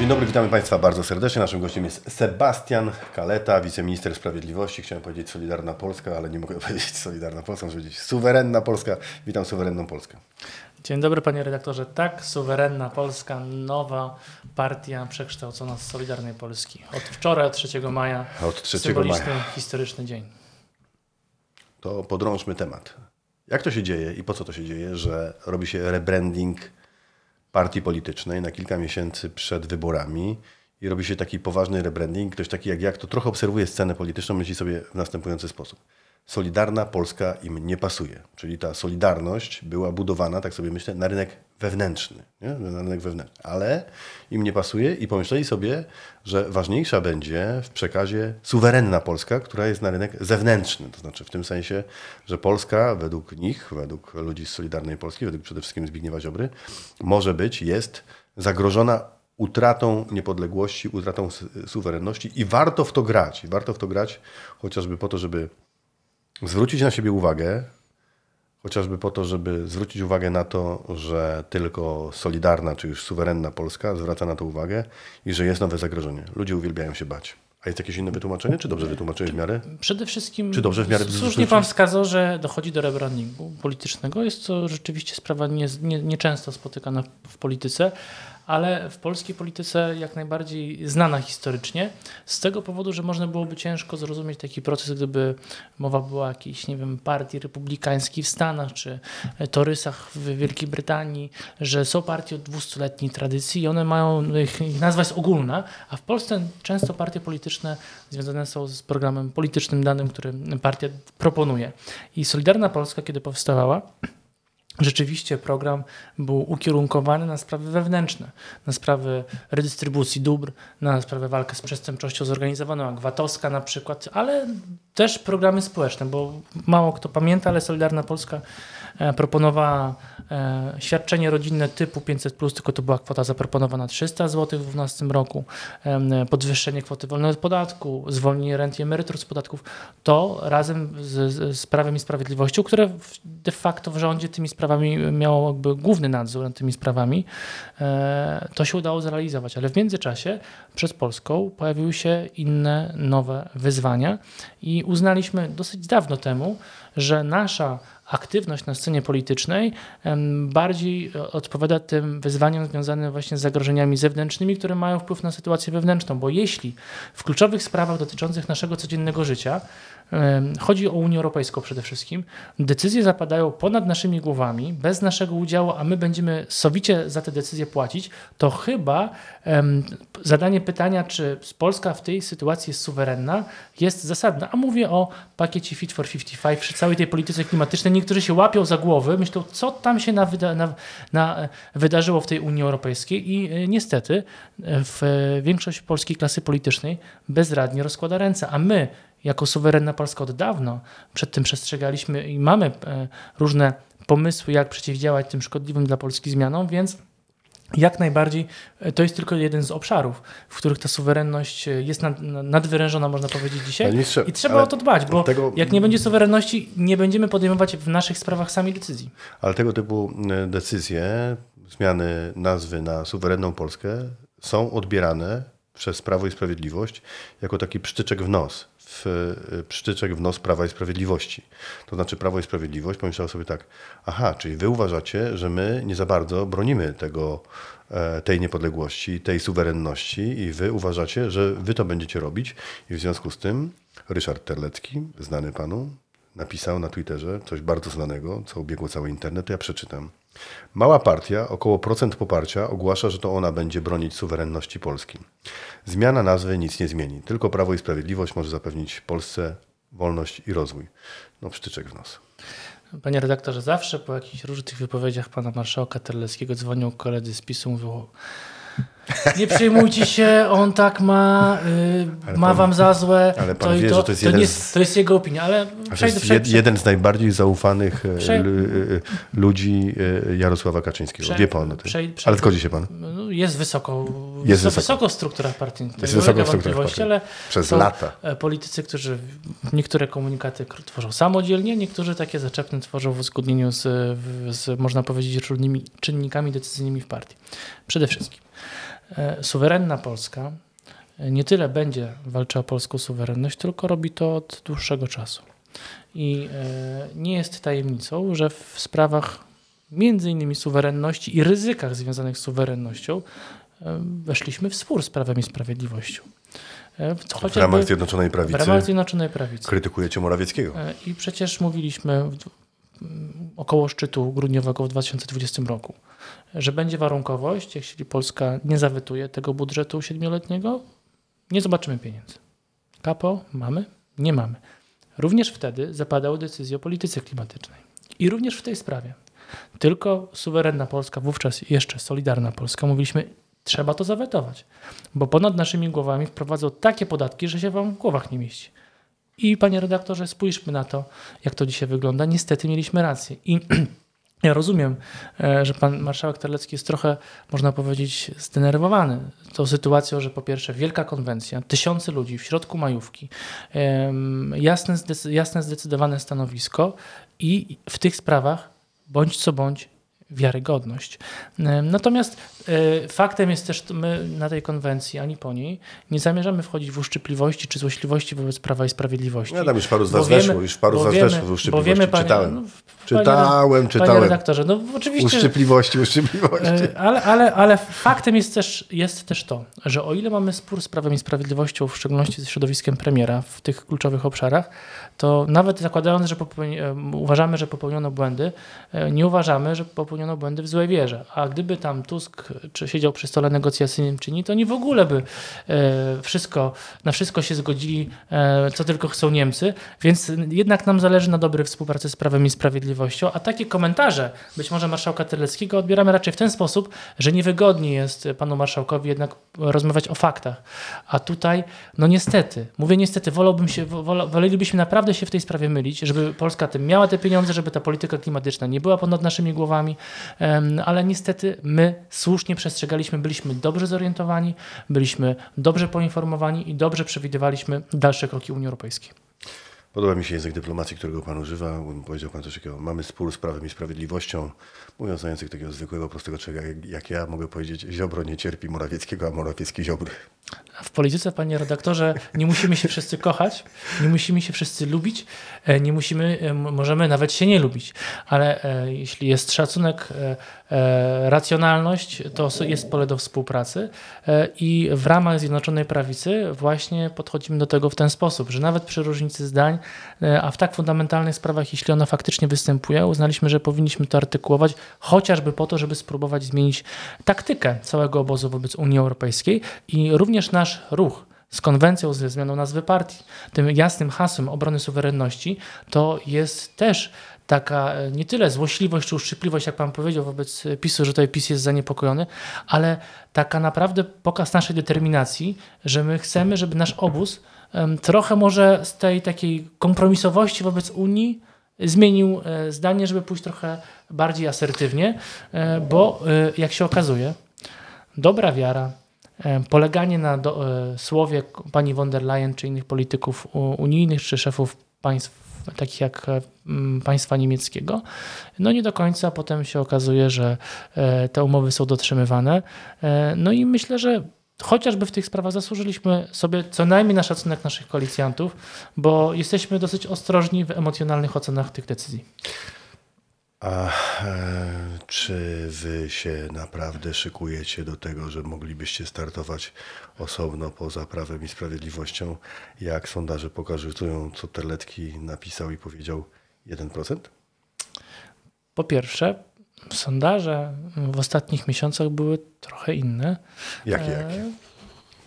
Dzień dobry, witamy Państwa bardzo serdecznie. Naszym gościem jest Sebastian Kaleta, wiceminister sprawiedliwości. Chciałem powiedzieć Solidarna Polska, ale nie mogę powiedzieć Solidarna Polska, muszę powiedzieć Suwerenna Polska. Witam Suwerenną Polskę. Dzień dobry panie redaktorze. Tak, Suwerenna Polska, nowa partia przekształcona z Solidarnej Polski. Od wczoraj, od 3 maja. Od 3 symboliczny, maja. historyczny dzień. To podrążmy temat. Jak to się dzieje i po co to się dzieje, że robi się rebranding partii politycznej na kilka miesięcy przed wyborami i robi się taki poważny rebranding. Ktoś taki jak ja, kto trochę obserwuje scenę polityczną, myśli sobie w następujący sposób. Solidarna Polska im nie pasuje. Czyli ta solidarność była budowana, tak sobie myślę, na rynek wewnętrzny. Nie? Na rynek wewnętrzny. Ale im nie pasuje i pomyśleli sobie, że ważniejsza będzie w przekazie suwerenna Polska, która jest na rynek zewnętrzny. To znaczy w tym sensie, że Polska według nich, według ludzi z Solidarnej Polski, według przede wszystkim Zbigniewa Ziobry, może być, jest zagrożona utratą niepodległości, utratą suwerenności i warto w to grać. I warto w to grać chociażby po to, żeby zwrócić na siebie uwagę, chociażby po to, żeby zwrócić uwagę na to, że tylko solidarna czy już suwerenna Polska zwraca na to uwagę i że jest nowe zagrożenie. Ludzie uwielbiają się bać. A jest jakieś inne wytłumaczenie? Czy dobrze wytłumaczyłeś w miarę? Przede wszystkim. Czy dobrze w miarę Słusznie pan wskazał, że dochodzi do rebrandingu politycznego. Jest to rzeczywiście sprawa nieczęsto nie, nie spotykana w polityce, ale w polskiej polityce jak najbardziej znana historycznie, z tego powodu, że można byłoby ciężko zrozumieć taki proces, gdyby mowa była o jakiejś, nie wiem, partii republikańskiej w Stanach, czy torysach w Wielkiej Brytanii, że są partie o dwustuletniej tradycji i one mają, ich, ich nazwa jest ogólna, a w Polsce często partie polityczne związane są z programem politycznym danym, który partia proponuje. I Solidarna Polska, kiedy powstawała, rzeczywiście program był ukierunkowany na sprawy wewnętrzne, na sprawy redystrybucji dóbr, na sprawę walki z przestępczością zorganizowaną, jak VAT-owska na przykład, ale też programy społeczne, bo mało kto pamięta, ale Solidarna Polska proponowała e, świadczenie rodzinne typu 500+, tylko to była kwota zaproponowana 300 zł w 2012 roku, podwyższenie kwoty wolnej od podatku, zwolnienie rent i emerytur z podatków, to razem z, z Prawem i Sprawiedliwością, które de facto w rządzie tymi sprawami miało jakby główny nadzór nad tymi sprawami, e, to się udało zrealizować, ale w międzyczasie przed Polską pojawiły się inne, nowe wyzwania i uznaliśmy dosyć dawno temu, że nasza aktywność na scenie politycznej bardziej odpowiada tym wyzwaniom związanym właśnie z zagrożeniami zewnętrznymi, które mają wpływ na sytuację wewnętrzną, bo jeśli w kluczowych sprawach dotyczących naszego codziennego życia Chodzi o Unię Europejską przede wszystkim. Decyzje zapadają ponad naszymi głowami, bez naszego udziału, a my będziemy sowicie za te decyzje płacić. To chyba zadanie pytania, czy Polska w tej sytuacji jest suwerenna, jest zasadne. A mówię o pakiecie Fit for 55, przy całej tej polityce klimatycznej. Niektórzy się łapią za głowy, myślą, co tam się na, na, na e, wydarzyło w tej Unii Europejskiej i e, niestety e, w większość polskiej klasy politycznej bezradnie rozkłada ręce, a my jako suwerenna Polska od dawna przed tym przestrzegaliśmy i mamy różne pomysły, jak przeciwdziałać tym szkodliwym dla Polski zmianom, więc jak najbardziej e, to jest tylko jeden z obszarów, w których ta suwerenność e, jest nad, nadwyrężona, można powiedzieć dzisiaj. I trzeba o to dbać, bo tego... jak nie będzie suwerenności, nie będziemy podejmować w naszych sprawach sami decyzji. Ale tego typu decyzje, zmiany nazwy na suwerenną Polskę są odbierane przez Prawo i Sprawiedliwość jako taki psztyczek w nos w y, przytyczek w nos Prawa i Sprawiedliwości. To znaczy Prawo i Sprawiedliwość pomyślało sobie tak, aha, czyli wy uważacie, że my nie za bardzo bronimy tego, e, tej niepodległości, tej suwerenności i wy uważacie, że wy to będziecie robić i w związku z tym Ryszard Terlecki, znany panu, napisał na Twitterze coś bardzo znanego, co obiegło cały internet, to ja przeczytam. Mała partia, około procent poparcia, ogłasza, że to ona będzie bronić suwerenności Polski. Zmiana nazwy nic nie zmieni. Tylko Prawo i Sprawiedliwość może zapewnić Polsce wolność i rozwój. No, psztyczek w nos. Panie redaktorze, zawsze po jakichś różnych wypowiedziach pana marszałka Terleckiego dzwonią koledzy z PiSu, mówią nie przejmujcie się, on tak ma, yy, ma pan, wam za złe. Ale pan to wie, to, że to jest, to, jeden z, to jest jego opinia, ale przejdę, przejdę, jeden z najbardziej zaufanych e, prze... ludzi Jarosława Kaczyńskiego. Wie pan o tym. Ale zgodzi się pan? No, jest wysoko Jest wysoko, wysoko. w strukturach partyjnych. Jest wysoko w strukturach partyjnych. ale Przez są lata. e, politycy, którzy niektóre komunikaty tworzą samodzielnie, niektórzy takie zaczepne tworzą w uzgodnieniu z, z można powiedzieć, różnymi czynnikami decyzyjnymi w partii. Przede wszystkim e, suwerenna Polska e, nie tyle będzie walczyła o polską suwerenność, tylko robi to od dłuższego czasu. I nie jest tajemnicą, że w sprawach między innymi suwerenności i ryzykach związanych z suwerennością weszliśmy w spór z Prawem i Sprawiedliwością. E, W ramach Zjednoczonej w Prawicy ramach Zjednoczonej Prawicy. krytykujecie Morawieckiego. E, I przecież mówiliśmy w, m, około szczytu grudniowego w 2020 roku, że będzie warunkowość, jeśli Polska nie zawetuje tego budżetu siedmioletniego, nie zobaczymy pieniędzy. KPO mamy? Nie mamy. Również wtedy zapadały decyzje o polityce klimatycznej. I również w tej sprawie. Tylko suwerenna Polska, wówczas jeszcze solidarna Polska, mówiliśmy, trzeba to zawetować, bo ponad naszymi głowami wprowadzą takie podatki, że się wam w głowach nie mieści. I panie redaktorze, spójrzmy na to, jak to dzisiaj wygląda. Niestety mieliśmy rację. I ja rozumiem, e, że pan marszałek Terlecki jest trochę, można powiedzieć, zdenerwowany tą sytuacją, że po pierwsze wielka konwencja, tysiące ludzi w środku majówki, jasne, jasne zdecydowane stanowisko i w tych sprawach bądź co bądź wiarygodność. Natomiast e, faktem jest też, my na tej konwencji, ani po niej, nie zamierzamy wchodzić w uszczypliwości czy złośliwości wobec Prawa i Sprawiedliwości. Ja tam już paru z was wiemy- weszło, już paru z was wiemy- weszło w uszczypliwości. wiemy, panie- czytałem. no, czytałem, Panie czytałem. redaktorze, no oczywiście... Uszczypliwości, uszczypliwości. E, Ale, ale, ale faktem jest też, jest też to, że o ile mamy spór z Prawem i Sprawiedliwością, w szczególności ze środowiskiem premiera w tych kluczowych obszarach, to nawet zakładając, że e, uważamy, że popełniono błędy, nie uważamy, że popełniono błędy w złej wierze. A gdyby tam Tusk czy siedział przy stole negocjacyjnym czy nie, to oni w ogóle by e, wszystko, na wszystko się zgodzili, e, co tylko chcą Niemcy. Więc jednak nam zależy na dobrej współpracy z Prawem i Sprawiedliwością, a takie komentarze, być może marszałka Terleckiego, odbieramy raczej w ten sposób, że niewygodnie jest panu marszałkowi jednak rozmawiać o faktach. A tutaj, no niestety, mówię niestety, wolałbym się, wola, wolelibyśmy naprawdę się w tej sprawie mylić, żeby Polska tym miała te pieniądze, żeby ta polityka klimatyczna nie była ponad naszymi głowami, ale niestety my słusznie przestrzegaliśmy, byliśmy dobrze zorientowani, byliśmy dobrze poinformowani i dobrze przewidywaliśmy dalsze kroki Unii Europejskiej. Podoba mi się język dyplomacji, którego pan używa. Powiedział pan coś takiego, mamy spór z Prawem i Sprawiedliwością. Mówiąc na język takiego zwykłego, prostego człowieka jak, ja, mogę powiedzieć, Ziobro nie cierpi Morawieckiego, a Morawiecki Ziobry. W polityce, panie redaktorze, nie musimy się wszyscy kochać, nie musimy się wszyscy lubić, e, nie musimy, e, możemy nawet się nie lubić, ale e, jeśli jest szacunek, racjonalność, to jest pole do współpracy i w ramach Zjednoczonej Prawicy właśnie podchodzimy do tego w ten sposób, że nawet przy różnicy zdań, a w tak fundamentalnych sprawach, jeśli ona faktycznie występuje, uznaliśmy, że powinniśmy to artykułować chociażby po to, żeby spróbować zmienić taktykę całego obozu wobec Unii Europejskiej i również nasz ruch z konwencją, ze zmianą nazwy partii, tym jasnym hasłem obrony suwerenności, to jest też taka e, nie tyle złośliwość czy uszczypliwość, jak pan powiedział wobec PiSu, że tutaj PiS jest zaniepokojony, ale taka naprawdę pokaz naszej determinacji, że my chcemy, żeby nasz obóz trochę może z tej takiej kompromisowości wobec Unii zmienił e, zdanie, żeby pójść trochę bardziej asertywnie, e, bo e, jak się okazuje, dobra wiara, poleganie na do, słowie pani von der Leyen czy innych polityków unijnych czy szefów państw takich jak państwa niemieckiego, no nie do końca potem się okazuje, że te umowy są dotrzymywane. No i myślę, że chociażby w tych sprawach zasłużyliśmy sobie co najmniej na szacunek naszych koalicjantów, bo jesteśmy dosyć ostrożni w emocjonalnych ocenach tych decyzji. A e, czy wy się naprawdę szykujecie do tego, że moglibyście startować osobno poza Prawem i Sprawiedliwością, jak sondaże pokazują, co Terlecki napisał i powiedział 1%? Po pierwsze, sondaże w ostatnich miesiącach były trochę inne. Jakie, E, jakie?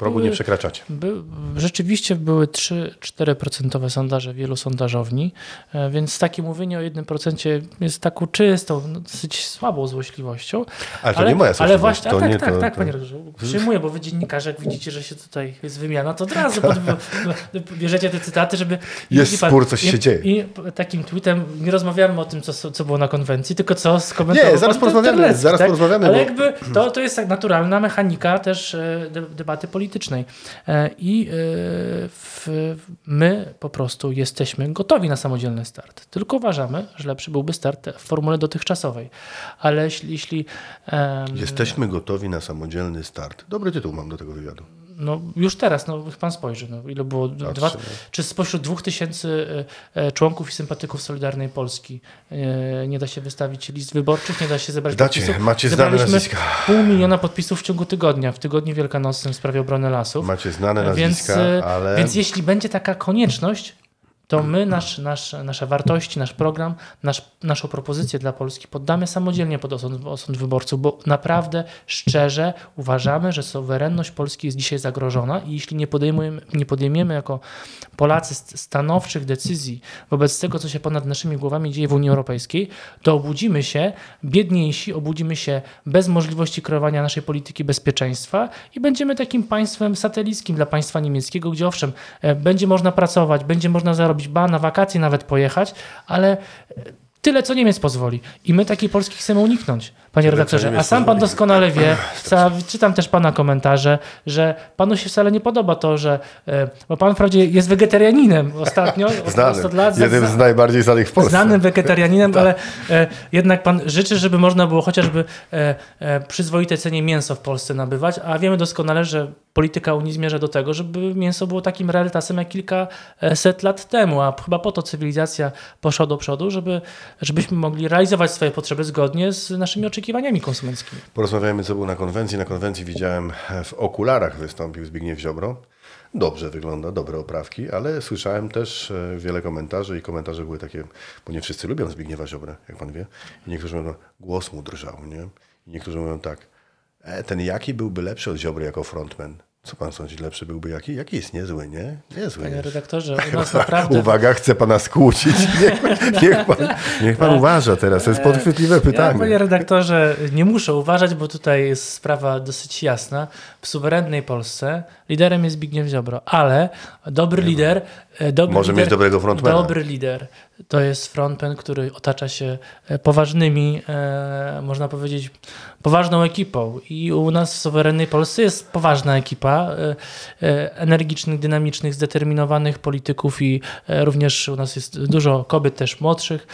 Progu nie przekraczacie. By, rzeczywiście były 3-4% sondaże wielu sondażowni, e, więc takie mówienie o 1% jest taką czystą, no, dosyć słabą złośliwością. Ale to nie moja Ale właśnie, to a tak, nie tak, to- tak, to- panie redaktorze. Przyjmuję, bo wy dziennikarze, jak widzicie, że się tutaj jest wymiana, to od razu pod, bierzecie te cytaty, żeby... Jest spór, coś i, się dzieje. I takim tweetem nie rozmawiamy o tym, co, co było na konwencji, tylko co skomentował Nie, zaraz pan porozmawiamy, zaraz porozmawiamy, Ale bo- jakby to, to jest tak naturalna mechanika też e, de- debaty politycznej. E, I e, w, my po prostu jesteśmy gotowi na samodzielny start. Tylko uważamy, że lepszy byłby start w formule dotychczasowej. Ale jeśli, jeśli em, Jesteśmy gotowi na samodzielny start. Dobry tytuł mam do tego wywiadu. No już teraz, no niech pan spojrzy, no, ile było, dwa, czy spośród dwóch tysięcy e, e, członków i sympatyków Solidarnej Polski e, nie da się wystawić list wyborczych, nie da się zebrać Dacie, podpisów. macie znane nazwiska. pół miliona podpisów w ciągu tygodnia, w tygodniu wielkanocnym w sprawie obrony lasów. Macie znane Więc, nazwiska, e, ale więc jeśli będzie taka konieczność, to my nasz, nasz, nasze wartości, nasz program, nasz, naszą propozycję dla Polski poddamy samodzielnie pod osąd, osąd wyborców, bo naprawdę szczerze uważamy, że suwerenność Polski jest dzisiaj zagrożona i jeśli nie podejmujemy, nie podejmiemy jako Polacy st- stanowczych decyzji wobec tego, co się ponad naszymi głowami dzieje w Unii Europejskiej, to obudzimy się biedniejsi, obudzimy się bez możliwości kreowania naszej polityki bezpieczeństwa i będziemy takim państwem satelickim dla państwa niemieckiego, gdzie owszem, e, będzie można pracować, będzie można zarobić, ba, na wakacje nawet pojechać, ale tyle, co Niemiec pozwoli. I my takiej Polski chcemy uniknąć, panie Tyle, redaktorze. A sam pan doskonale wie, ca- czytam też pana komentarze, że panu się wcale nie podoba to, że, e, bo pan wprawdzie jest wegetarianinem ostatnio, od, znany. od lat, Jednym z najbardziej znanych w Polsce. znanym wegetarianinem, ale e, jednak pan życzy, żeby można było chociażby e, e, przyzwoite cenie mięso w Polsce nabywać, a wiemy doskonale, że polityka Unii zmierza do tego, żeby mięso było takim rarytasem jak kilkaset lat temu, a chyba po to cywilizacja poszła do przodu, żeby, żebyśmy mogli realizować swoje potrzeby zgodnie z naszymi oczekiwaniami konsumenckimi. Porozmawiajmy, co było na konwencji. Na konwencji widziałem, e, w okularach wystąpił Zbigniew Ziobro. Dobrze wygląda, dobre oprawki, ale słyszałem też e, wiele komentarzy i komentarze były takie, bo nie wszyscy lubią Zbigniewa Ziobrę, jak pan wie. I niektórzy mówią, głos mu drżał, nie? I niektórzy mówią tak, e, ten Jaki byłby lepszy od Ziobry jako frontman? Co pan sądzi, lepszy byłby Jaki? Jaki jest niezły, nie? Niezły Panie jest. redaktorze, u nas naprawdę... Uwaga, chcę pana skłócić. Niech, niech pan, niech pan uważa teraz, to jest podchwytliwe Ja, pytanie. panie redaktorze, nie muszę uważać, bo tutaj jest sprawa dosyć jasna. W suwerennej Polsce liderem jest Zbigniew Ziobro, ale dobry lider... e, Dobry Może lider, mieć dobrego frontmana. Dobry lider to jest frontman, który otacza się e, poważnymi, e, można powiedzieć, poważną ekipą. I u nas w suwerennej Polsce jest poważna ekipa e, energicznych, dynamicznych, zdeterminowanych polityków i również u nas jest dużo kobiet też młodszych,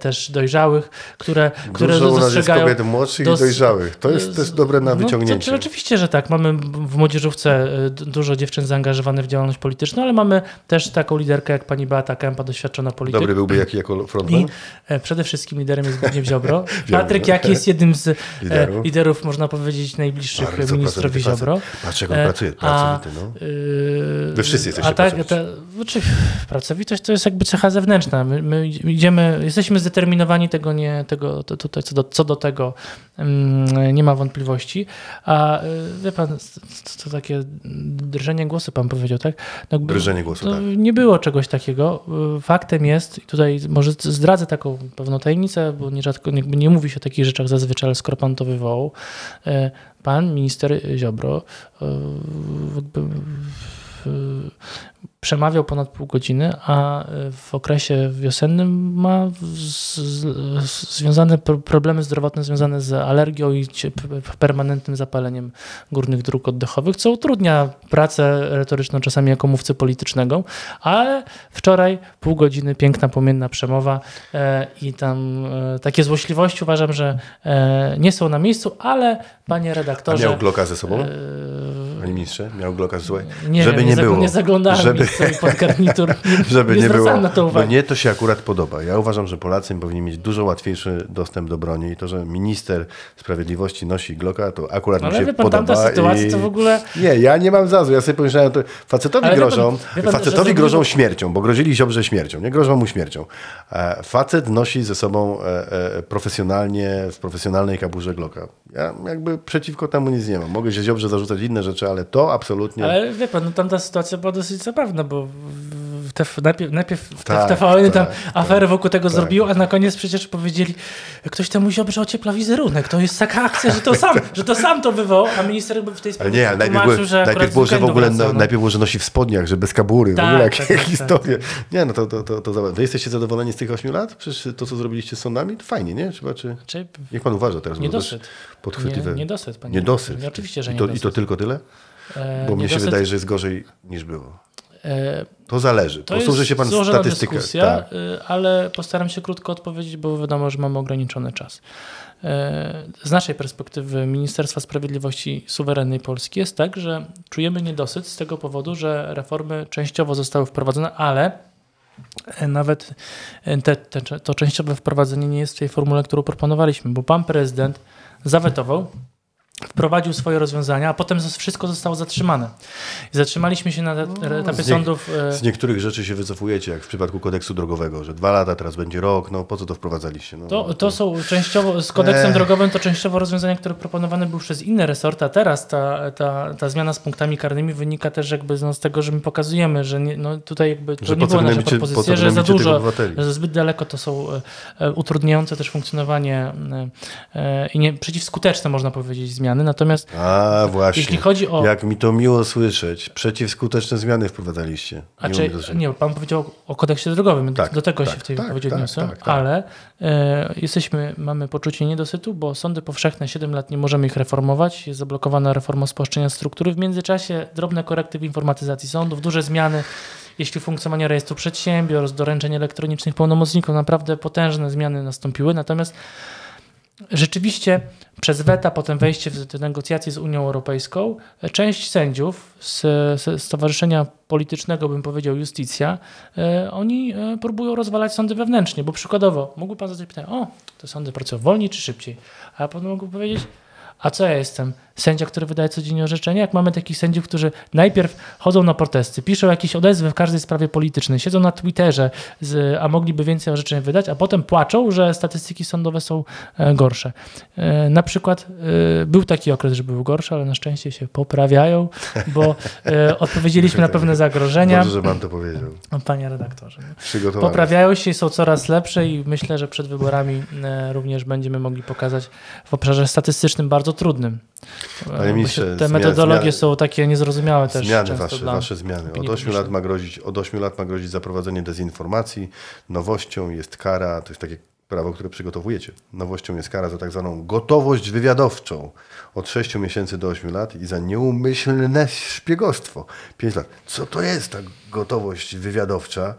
też dojrzałych, które, które Dużo u nas jest dostrzegają... kobiet młodszych dos- i dojrzałych. To jest też dobre na no, to, wyciągnięcie. to, oczywiście, że tak. Mamy w młodzieżówce dużo dziewczyn zaangażowanych w działalność polityczną, ale mamy też taką liderkę jak pani Beata Kępa, doświadczona polityk. Dobry byłby jaki jako frontman? I e, przede wszystkim liderem jest Zbigniew Ziobro. Patryk Jaki jest jednym z liderów, Liderów. e, liderów można powiedzieć, najbliższych Bardzo ministrowi Ziobro. Patrz, jak on E, pracuje, pracowity, no. Wy wszyscy jesteście a tak, ta, znaczy, pracowitość to jest jakby cecha zewnętrzna. My, my idziemy, jesteśmy zdeterminowani tego nie, tego, to, tutaj, co, do, co do tego mm, nie ma wątpliwości. A wie pan, to, to takie drżenie głosu pan powiedział, tak? No, Drżenie głosu, tak. Nie było czegoś takiego. Faktem jest, tutaj może zdradzę taką pewną tajemnicę, bo nierzadko nie mówi się o takich rzeczach zazwyczaj, ale skoro pan to wywołał, y, pan minister Ziobro y, jakby przemawiał ponad pół godziny, a w okresie wiosennym ma z, z, związane pro- problemy zdrowotne związane z alergią i permanentnym zapaleniem górnych dróg oddechowych, co utrudnia pracę retoryczną czasami jako mówcy politycznego, ale wczoraj pół godziny, piękna, płomienna przemowa e, i tam e, takie złośliwości uważam, że e, nie są na miejscu, ale panie A redaktorze... miał Glocka ze sobą? e, Panie ministrze? Miał Glocka ze sobą? nie Żeby wiem, nie nie, było. nie zaglądałem Żeby- sobie pod garnitur. Nie, Żeby nie, było. zwracałem na to Bo uwagi. nie to się akurat podoba. Ja uważam, że Polacy powinni mieć dużo łatwiejszy dostęp do broni i to, że minister sprawiedliwości nosi Glocka, to akurat mi Ale się wie pan, podoba. tamta sytuacja i... to w ogóle... Nie, ja nie mam zazu. Ja sobie pomyślałem, to facetowi Ale wie pan- grożą, wie pan, facetowi zrobiło- grożą śmiercią, bo grozili Ziobrze śmiercią, nie grożą mu śmiercią. E, Facet nosi ze sobą e, e, profesjonalnie, w profesjonalnej kaburze Glocka. Ja jakby przeciwko temu nic nie mam. Mogę się Ziobrze zarzucać inne rzeczy, ale to absolutnie... Ale wie pan, no tam ta sytuacja była dosyć zabawna, bo w TF, najpierw, najpierw w Tak, TVN tam tak, aferę wokół tego tak. zrobiło, a na koniec przecież powiedzieli, ktoś temu musi ociepla wizerunek. To jest taka akcja, że to sam, że to sam to wywołał, a minister jakby w tej sprawie nie, najpierw, tłumaczył, było, że najpierw było, że w ogóle, no, no. najpierw było, że nosi w spodniach, że bez kabury, Tak, w ogóle tak, jakie tak, tak. historie. Nie, no to, to, to, to Wy jesteście zadowoleni z tych 8 lat? Przecież to, co zrobiliście z sądami, to fajnie, nie? Trzeba, czy... Czy Niech pan uważa teraz, niedosyt. jest podchwytliwe. Nie, niedosyt, panie. Niedosyt. Nie, oczywiście, że I to, I to tylko tyle? E, Bo mnie się wydaje, że jest gorzej niż było. E, To zależy. To Posłuży jest się pan złożona statystyką. dyskusja, Tak. y, ale postaram się krótko odpowiedzieć, bo wiadomo, że mamy ograniczony czas. Y, Z naszej perspektywy Ministerstwa Sprawiedliwości suwerennej Polski jest tak, że czujemy niedosyt z tego powodu, że reformy częściowo zostały wprowadzone, ale nawet te, te, to częściowe wprowadzenie nie jest w tej formule, którą proponowaliśmy, bo pan prezydent zawetował, wprowadził swoje rozwiązania, a potem wszystko zostało zatrzymane. I zatrzymaliśmy się na etapie No, z sądów. y, Z niektórych rzeczy się wycofujecie, jak w przypadku kodeksu drogowego, że dwa lata, teraz będzie rok, no po co to wprowadzaliście? No, To, to są częściowo, z kodeksem Ech. drogowym to częściowo rozwiązania, które proponowane były przez inne resorty, a teraz ta, ta, ta zmiana z punktami karnymi wynika też jakby no, z tego, że my pokazujemy, że nie, no, tutaj jakby to że nie była nasza propozycja, że za dużo, że zbyt daleko to są e, e, utrudniające też funkcjonowanie e, e, i nie, przeciwskuteczne można powiedzieć zmiany, natomiast A właśnie. jeśli chodzi o... Jak mi to miło słyszeć. Przeciwskuteczne zmiany wprowadzaliście. A czy, nie, pan powiedział o kodeksie drogowym, Tak, do tego tak, się w tej tak, wypowiedzi tak, odniosłem, tak, tak. ale e, jesteśmy, mamy poczucie niedosytu, bo sądy powszechne 7 lat nie możemy ich reformować, jest zablokowana reforma spłaszczenia struktury. W międzyczasie drobne korekty w informatyzacji sądów, duże zmiany, jeśli funkcjonowanie rejestru przedsiębiorstw, doręczeń elektronicznych pełnomocników, naprawdę potężne zmiany nastąpiły, natomiast Rzeczywiście przez weta, potem wejście w negocjacje z Unią Europejską, część sędziów z, z Stowarzyszenia Politycznego, bym powiedział, Justicja, e, oni e, próbują rozwalać sądy wewnętrznie, bo przykładowo mógłby pan zadać pytanie, o, te sądy pracują wolniej czy szybciej? A potem mógłby powiedzieć, a co ja jestem? Sędzia, który wydaje codziennie orzeczenia? Jak mamy takich sędziów, którzy najpierw chodzą na protesty, piszą jakieś odezwy w każdej sprawie politycznej, siedzą na Twitterze, z, a mogliby więcej orzeczeń wydać, a potem płaczą, że statystyki sądowe są e, gorsze. E, na przykład e, był taki okres, że były gorsze, ale na szczęście się poprawiają, bo odpowiedzieliśmy na pewne zagrożenia. Dobrze, że pan to powiedział. Panie redaktorze. no. Poprawiają się i są coraz lepsze i myślę, że przed wyborami również będziemy mogli pokazać w obszarze statystycznym bardzo trudnym. Panie ministrze, te metodologie zmiany- są takie niezrozumiałe też Zmiany wasze, wasze zmiany. Od opinii 8 lat ma grozić, od 8 lat ma grozić zaprowadzenie dezinformacji. Nowością jest kara, to jest takie prawo, które przygotowujecie. Nowością jest kara za tak zwaną gotowość wywiadowczą od 6 miesięcy do 8 lat i za nieumyślne szpiegostwo 5 lat. Co to jest ta gotowość wywiadowcza?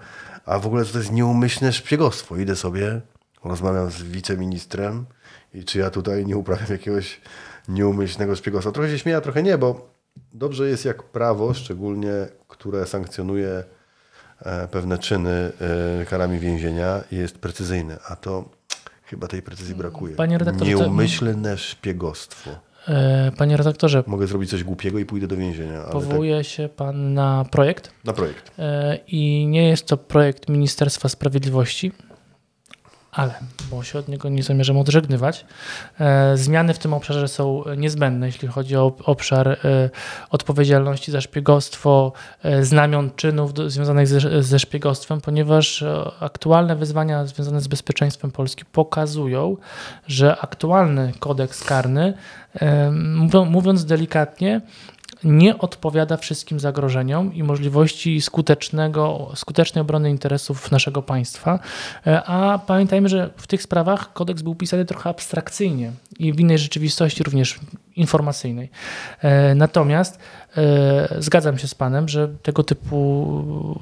A w ogóle co to jest nieumyślne szpiegostwo? Idę sobie, rozmawiam z wiceministrem i czy ja tutaj nie uprawiam jakiegoś nieumyślnego szpiegostwa? Trochę się śmieję, trochę nie, bo dobrze jest jak prawo, szczególnie które sankcjonuje e, pewne czyny e, karami więzienia, jest precyzyjne, a to chyba tej precyzji brakuje. Panie redaktorze, to- Nieumyślne szpiegostwo. E, Panie redaktorze, Mogę zrobić coś głupiego i pójdę do więzienia, ale tak, powołuje się pan na projekt na projekt. i nie jest to projekt Ministerstwa Sprawiedliwości, ale, bo się od niego nie zamierzam odżegnywać, e, zmiany w tym obszarze są niezbędne, jeśli chodzi o obszar e, odpowiedzialności za szpiegostwo, e, znamion czynów związanych ze, szpiegostwem, ponieważ aktualne wyzwania związane z bezpieczeństwem Polski pokazują, że aktualny kodeks karny, mówią- mówiąc delikatnie, nie odpowiada wszystkim zagrożeniom i możliwości skutecznego, skutecznej obrony interesów naszego państwa. E, A pamiętajmy, że w tych sprawach kodeks był pisany trochę abstrakcyjnie i w innej rzeczywistości również informacyjnej. E, Natomiast e, zgadzam się z Panem, że tego typu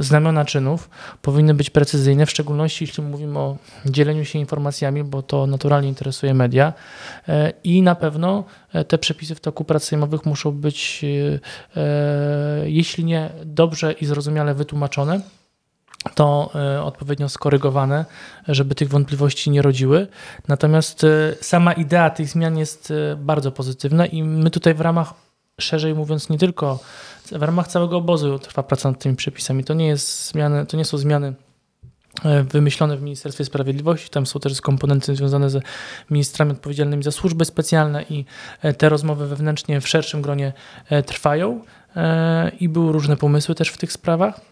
znamiona czynów powinny być precyzyjne, w szczególności jeśli mówimy o dzieleniu się informacjami, bo to naturalnie interesuje media E, i na pewno te przepisy w toku prac sejmowych muszą być, jeśli nie dobrze i zrozumiale wytłumaczone, to e, odpowiednio skorygowane, żeby tych wątpliwości nie rodziły. Natomiast e, sama idea tych zmian jest e, bardzo pozytywna i my tutaj w ramach, szerzej mówiąc, nie tylko w ramach całego obozu trwa praca nad tymi przepisami. To nie jest zmiany, to nie są zmiany wymyślone w Ministerstwie Sprawiedliwości. Tam są też komponenty związane z ministrami odpowiedzialnymi za służby specjalne i te rozmowy wewnętrznie w szerszym gronie trwają i były różne pomysły też w tych sprawach.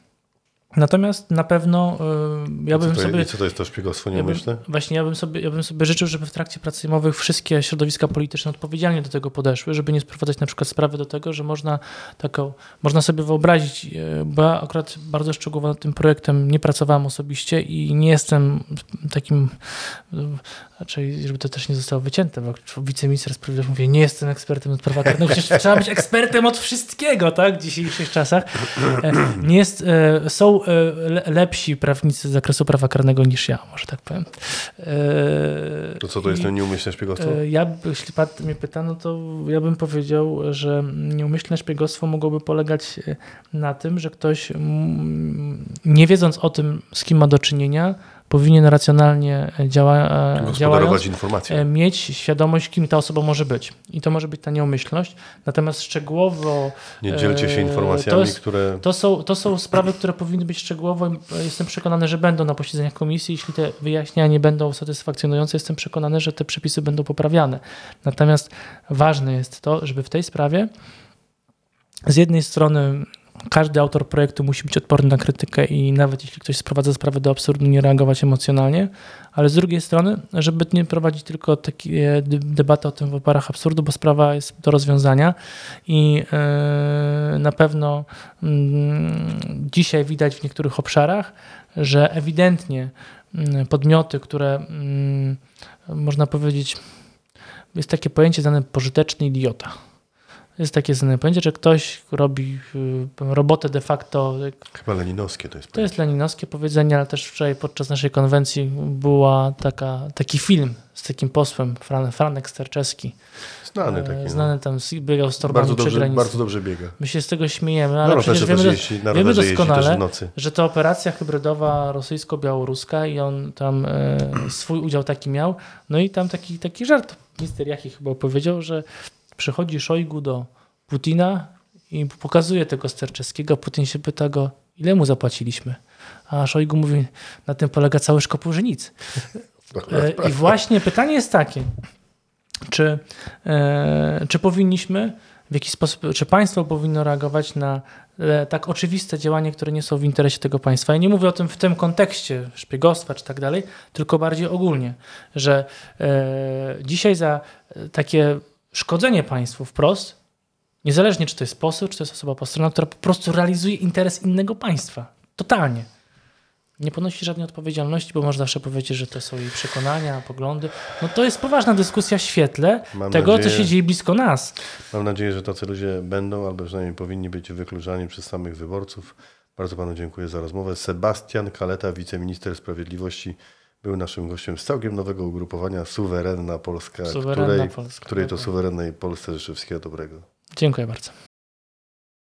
Natomiast na pewno e, ja bym to, sobie I co to jest to szpiegostwo ja bym, właśnie ja bym, sobie, ja bym sobie życzył, żeby w trakcie prac sejmowych wszystkie środowiska polityczne odpowiedzialnie do tego podeszły, żeby nie sprowadzać na przykład sprawy do tego, że można taką, można sobie wyobrazić, e, bo ja akurat bardzo szczegółowo nad tym projektem nie pracowałem osobiście i nie jestem takim, raczej żeby to też nie zostało wycięte, bo wiceminister sprawiedliwości mówi, nie jestem ekspertem od prawa karnego, przecież trzeba być ekspertem od wszystkiego, tak, w dzisiejszych czasach. E, Nie jest, e, są e, le- lepsi prawnicy z zakresu prawa karnego niż ja, może tak powiem. To co to jest nieumyślne szpiegostwo? Ja, jeśli pan mnie pyta, no to ja bym powiedział, że nieumyślne szpiegostwo mogłoby polegać na tym, że ktoś nie wiedząc o tym, z kim ma do czynienia, powinien racjonalnie działa, e, działając informacje. e, mieć świadomość, kim ta osoba może być. I to może być ta nieumyślność. Natomiast szczegółowo Nie dzielcie się e, informacjami, to jest- które... to są, to są sprawy, które powinny być szczegółowo. Jestem przekonany, że będą na posiedzeniach komisji. Jeśli te wyjaśnienia nie będą satysfakcjonujące, jestem przekonany, że te przepisy będą poprawiane. Natomiast ważne jest to, żeby w tej sprawie z jednej strony każdy autor projektu musi być odporny na krytykę i nawet jeśli ktoś sprowadza sprawę do absurdu, nie reagować emocjonalnie, ale z drugiej strony, żeby nie prowadzić tylko takie debaty o tym w oparach absurdu, bo sprawa jest do rozwiązania i e, na pewno mm, dzisiaj widać w niektórych obszarach, że ewidentnie mm, podmioty, które mm, można powiedzieć, jest takie pojęcie znane pożyteczny idiota. Jest takie znane pojęcie, że ktoś robi y, robotę de facto Chyba leninowskie to jest. to jest leninowskie powiedzenie, ale też wczoraj podczas naszej konwencji była taka, taki film z takim posłem, Fran, Franek Sterczewski. Znany taki. E, no. Znany tam, biegał z torbami Bardzo przy dobrze, granicy. bardzo dobrze biega. My się z tego śmiejemy, Na ale przecież rowerze, wiemy, jeździ, na wiemy doskonale, że to operacja hybrydowa rosyjsko-białoruska i on tam e, swój udział taki miał. No i tam taki, taki żart minister Jachim chyba powiedział, że przychodzi Szojgu do Putina i pokazuje tego Sterczewskiego. Putin się pyta go, ile mu zapłaciliśmy? A Szojgu mówi, na tym polega cały szkopuł, że nic. E, I właśnie pytanie jest takie, czy, e, czy powinniśmy w jakiś sposób, czy państwo powinno reagować na e, tak oczywiste działania, które nie są w interesie tego państwa. Ja nie mówię o tym w tym kontekście szpiegostwa czy tak dalej, tylko bardziej ogólnie, że dzisiaj za takie szkodzenie państwu wprost, niezależnie czy to jest poseł, czy to jest osoba postronna, która po prostu realizuje interes innego państwa. Totalnie. Nie ponosi żadnej odpowiedzialności, bo można zawsze powiedzieć, że to są jej przekonania, poglądy. No to jest poważna dyskusja w świetle Mam tego, co nadzieję- się dzieje blisko nas. Mam nadzieję, że tacy ludzie będą, albo przynajmniej powinni być wykluczani przez samych wyborców. Bardzo panu dziękuję za rozmowę. Sebastian Kaleta, wiceminister sprawiedliwości, był naszym gościem z całkiem nowego ugrupowania Suwerenna Polska, Suwerenna której, Polska, której to dokładnie. suwerennej Polsce życzę wszystkiego dobrego. Dziękuję bardzo.